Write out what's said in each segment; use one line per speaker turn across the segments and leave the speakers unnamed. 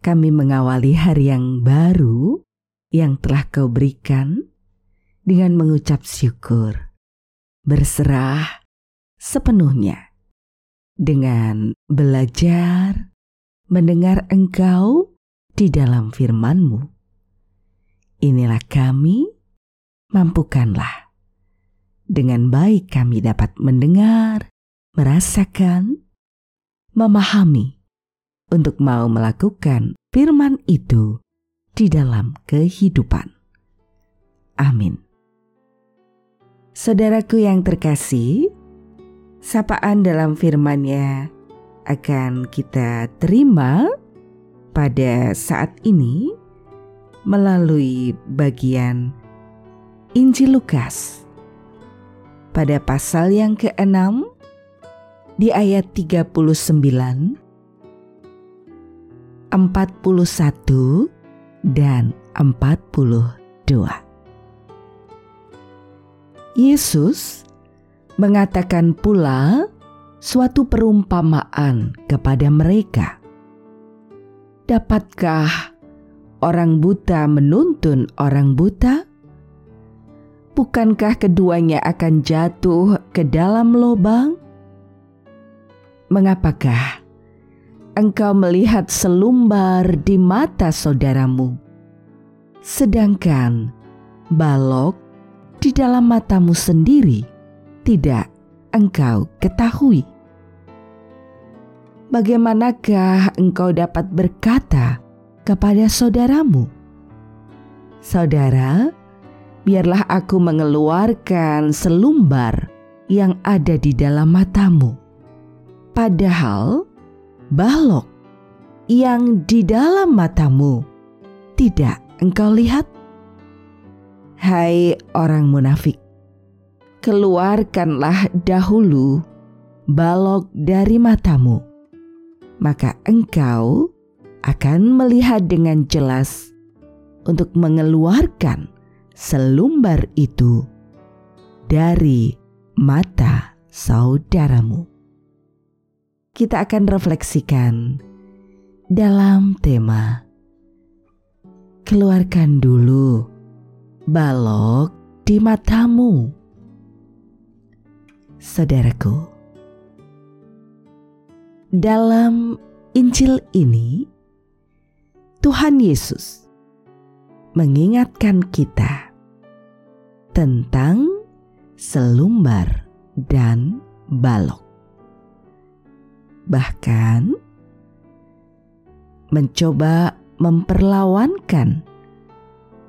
kami mengawali hari yang baru yang telah kau berikan dengan mengucap syukur, berserah sepenuhnya dengan belajar mendengar engkau di dalam firman-Mu. Inilah kami, mampukanlah. Dengan baik kami dapat mendengar, merasakan, memahami, untuk mau melakukan firman itu di dalam kehidupan. Amin. Saudaraku yang terkasih, sapaan dalam firman-Nya akan kita terima pada saat ini melalui bagian Injil Lukas pada pasal yang ke-6 di ayat 39 41 dan 42. Yesus mengatakan pula suatu perumpamaan kepada mereka. Dapatkah orang buta menuntun orang buta? Bukankah keduanya akan jatuh ke dalam lubang? Mengapakah engkau melihat selumbar di mata saudaramu, sedangkan balok di dalam matamu sendiri tidak engkau ketahui. Bagaimanakah engkau dapat berkata kepada saudaramu, "Saudara, biarlah aku mengeluarkan selumbar yang ada di dalam matamu," padahal balok yang di dalam matamu tidak engkau lihat? Hai orang munafik, keluarkanlah dahulu balok dari matamu, maka engkau akan melihat dengan jelas untuk mengeluarkan selumbar itu dari mata saudaramu kita akan refleksikan dalam tema Keluarkan dulu balok di matamu. Saudaraku, dalam Injil ini Tuhan Yesus mengingatkan kita tentang selumbar dan balok bahkan mencoba memperlawankan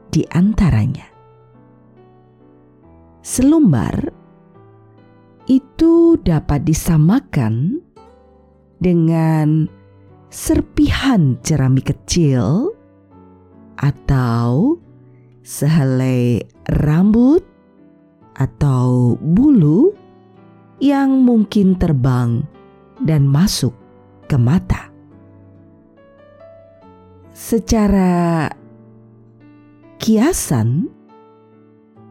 di antaranya. Selumbar itu dapat disamakan dengan serpihan jerami kecil atau sehelai rambut atau bulu yang mungkin terbang dan masuk ke mata. Secara kiasan,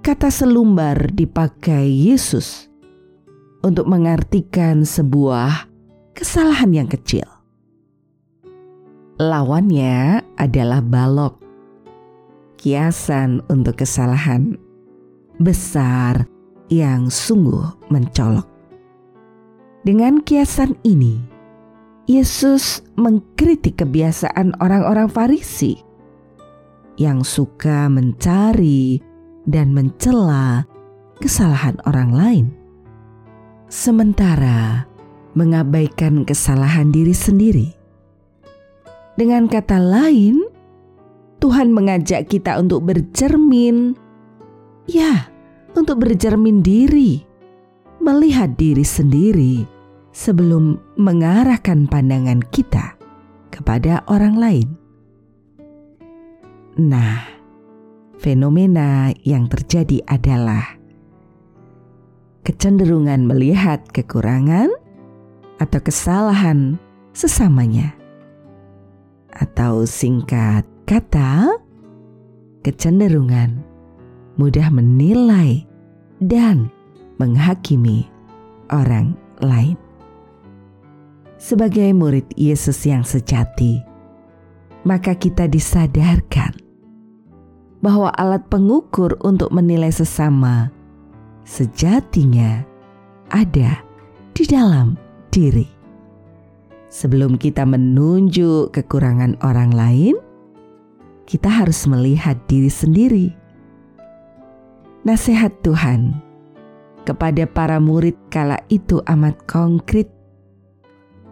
kata selumbar dipakai Yesus untuk mengartikan sebuah kesalahan yang kecil. Lawannya adalah balok, kiasan untuk kesalahan besar yang sungguh mencolok. Dengan kiasan ini, Yesus mengkritik kebiasaan orang-orang Farisi yang suka mencari dan mencela kesalahan orang lain, sementara mengabaikan kesalahan diri sendiri. Dengan kata lain, Tuhan mengajak kita untuk bercermin, ya, untuk bercermin diri melihat diri sendiri sebelum mengarahkan pandangan kita kepada orang lain. Nah, fenomena yang terjadi adalah kecenderungan melihat kekurangan atau kesalahan sesamanya, atau singkat kata, kecenderungan mudah menilai dan menghakimi orang lain. Sebagai murid Yesus yang sejati, maka kita disadarkan bahwa alat pengukur untuk menilai sesama sejatinya ada di dalam diri. Sebelum kita menunjuk kekurangan orang lain, kita harus melihat diri sendiri. Nasihat Tuhan kepada para murid kala itu amat konkret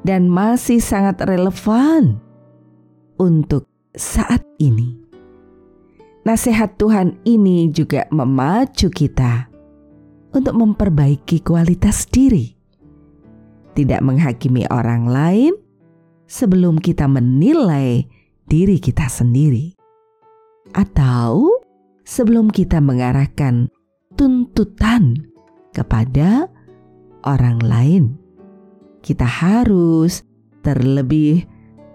dan masih sangat relevan untuk saat ini. Nasihat Tuhan ini juga memacu kita untuk memperbaiki kualitas diri, tidak menghakimi orang lain sebelum kita menilai diri kita sendiri, atau sebelum kita mengarahkan tuntutan kepada orang lain kita harus terlebih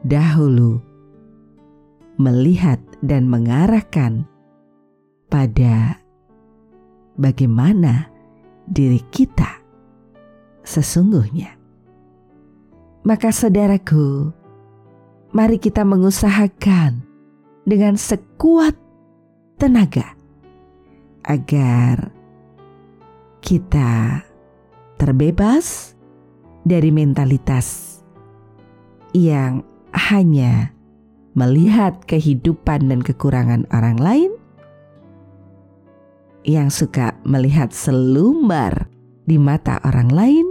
dahulu melihat dan mengarahkan pada bagaimana diri kita sesungguhnya. Maka, saudaraku, mari kita mengusahakan dengan sekuat tenaga agar kita terbebas dari mentalitas yang hanya melihat kehidupan dan kekurangan orang lain, yang suka melihat selumbar di mata orang lain,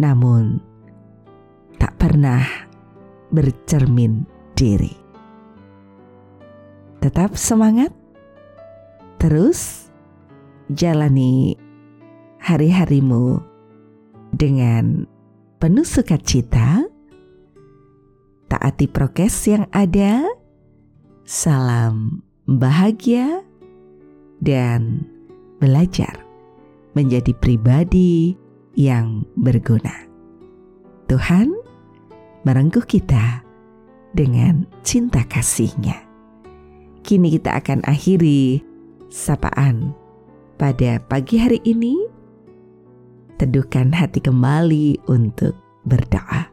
namun tak pernah bercermin diri. Tetap semangat, terus jalani hari-harimu dengan penuh sukacita, taati prokes yang ada, salam bahagia, dan belajar menjadi pribadi yang berguna. Tuhan merengkuh kita dengan cinta kasihnya. Kini kita akan akhiri sapaan pada pagi hari ini teduhkan hati kembali untuk berdoa.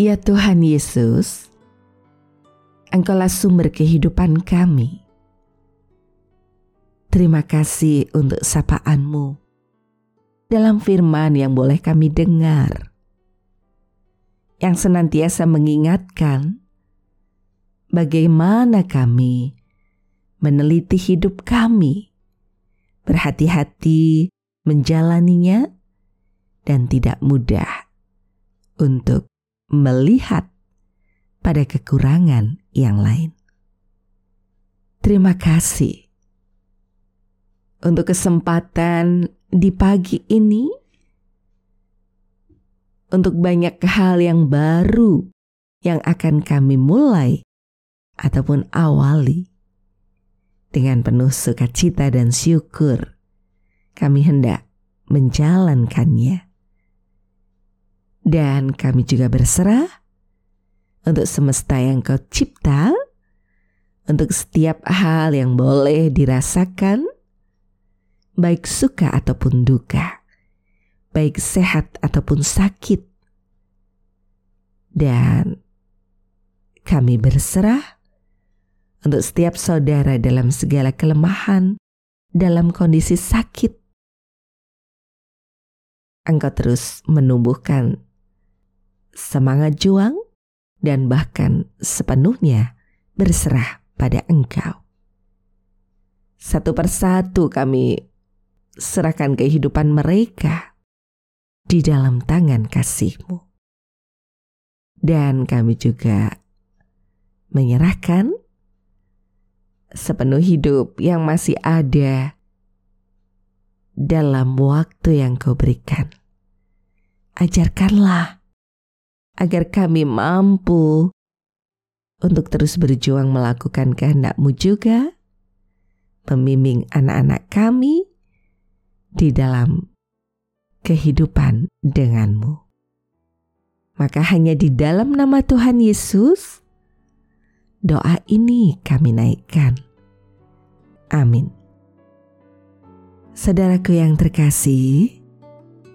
Ya Tuhan Yesus, Engkaulah sumber kehidupan kami. Terima kasih untuk sapaanmu dalam firman yang boleh kami dengar. Yang senantiasa mengingatkan bagaimana kami meneliti hidup kami, berhati-hati menjalaninya dan tidak mudah untuk melihat pada kekurangan yang lain. Terima kasih untuk kesempatan di pagi ini untuk banyak hal yang baru yang akan kami mulai ataupun awali dengan penuh sukacita dan syukur kami hendak menjalankannya. Dan kami juga berserah untuk semesta yang kau cipta, untuk setiap hal yang boleh dirasakan, baik suka ataupun duka, baik sehat ataupun sakit. Dan kami berserah untuk setiap saudara dalam segala kelemahan, dalam kondisi sakit, engkau terus menumbuhkan semangat juang dan bahkan sepenuhnya berserah pada engkau. Satu persatu kami serahkan kehidupan mereka di dalam tangan kasihmu. Dan kami juga menyerahkan sepenuh hidup yang masih ada dalam waktu yang kau berikan. Ajarkanlah agar kami mampu untuk terus berjuang melakukan kehendak-Mu juga, membimbing anak-anak kami di dalam kehidupan denganmu. Maka hanya di dalam nama Tuhan Yesus, doa ini kami naikkan. Amin. Saudaraku yang terkasih,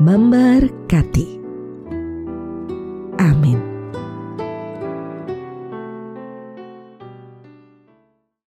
memberkati. Amin.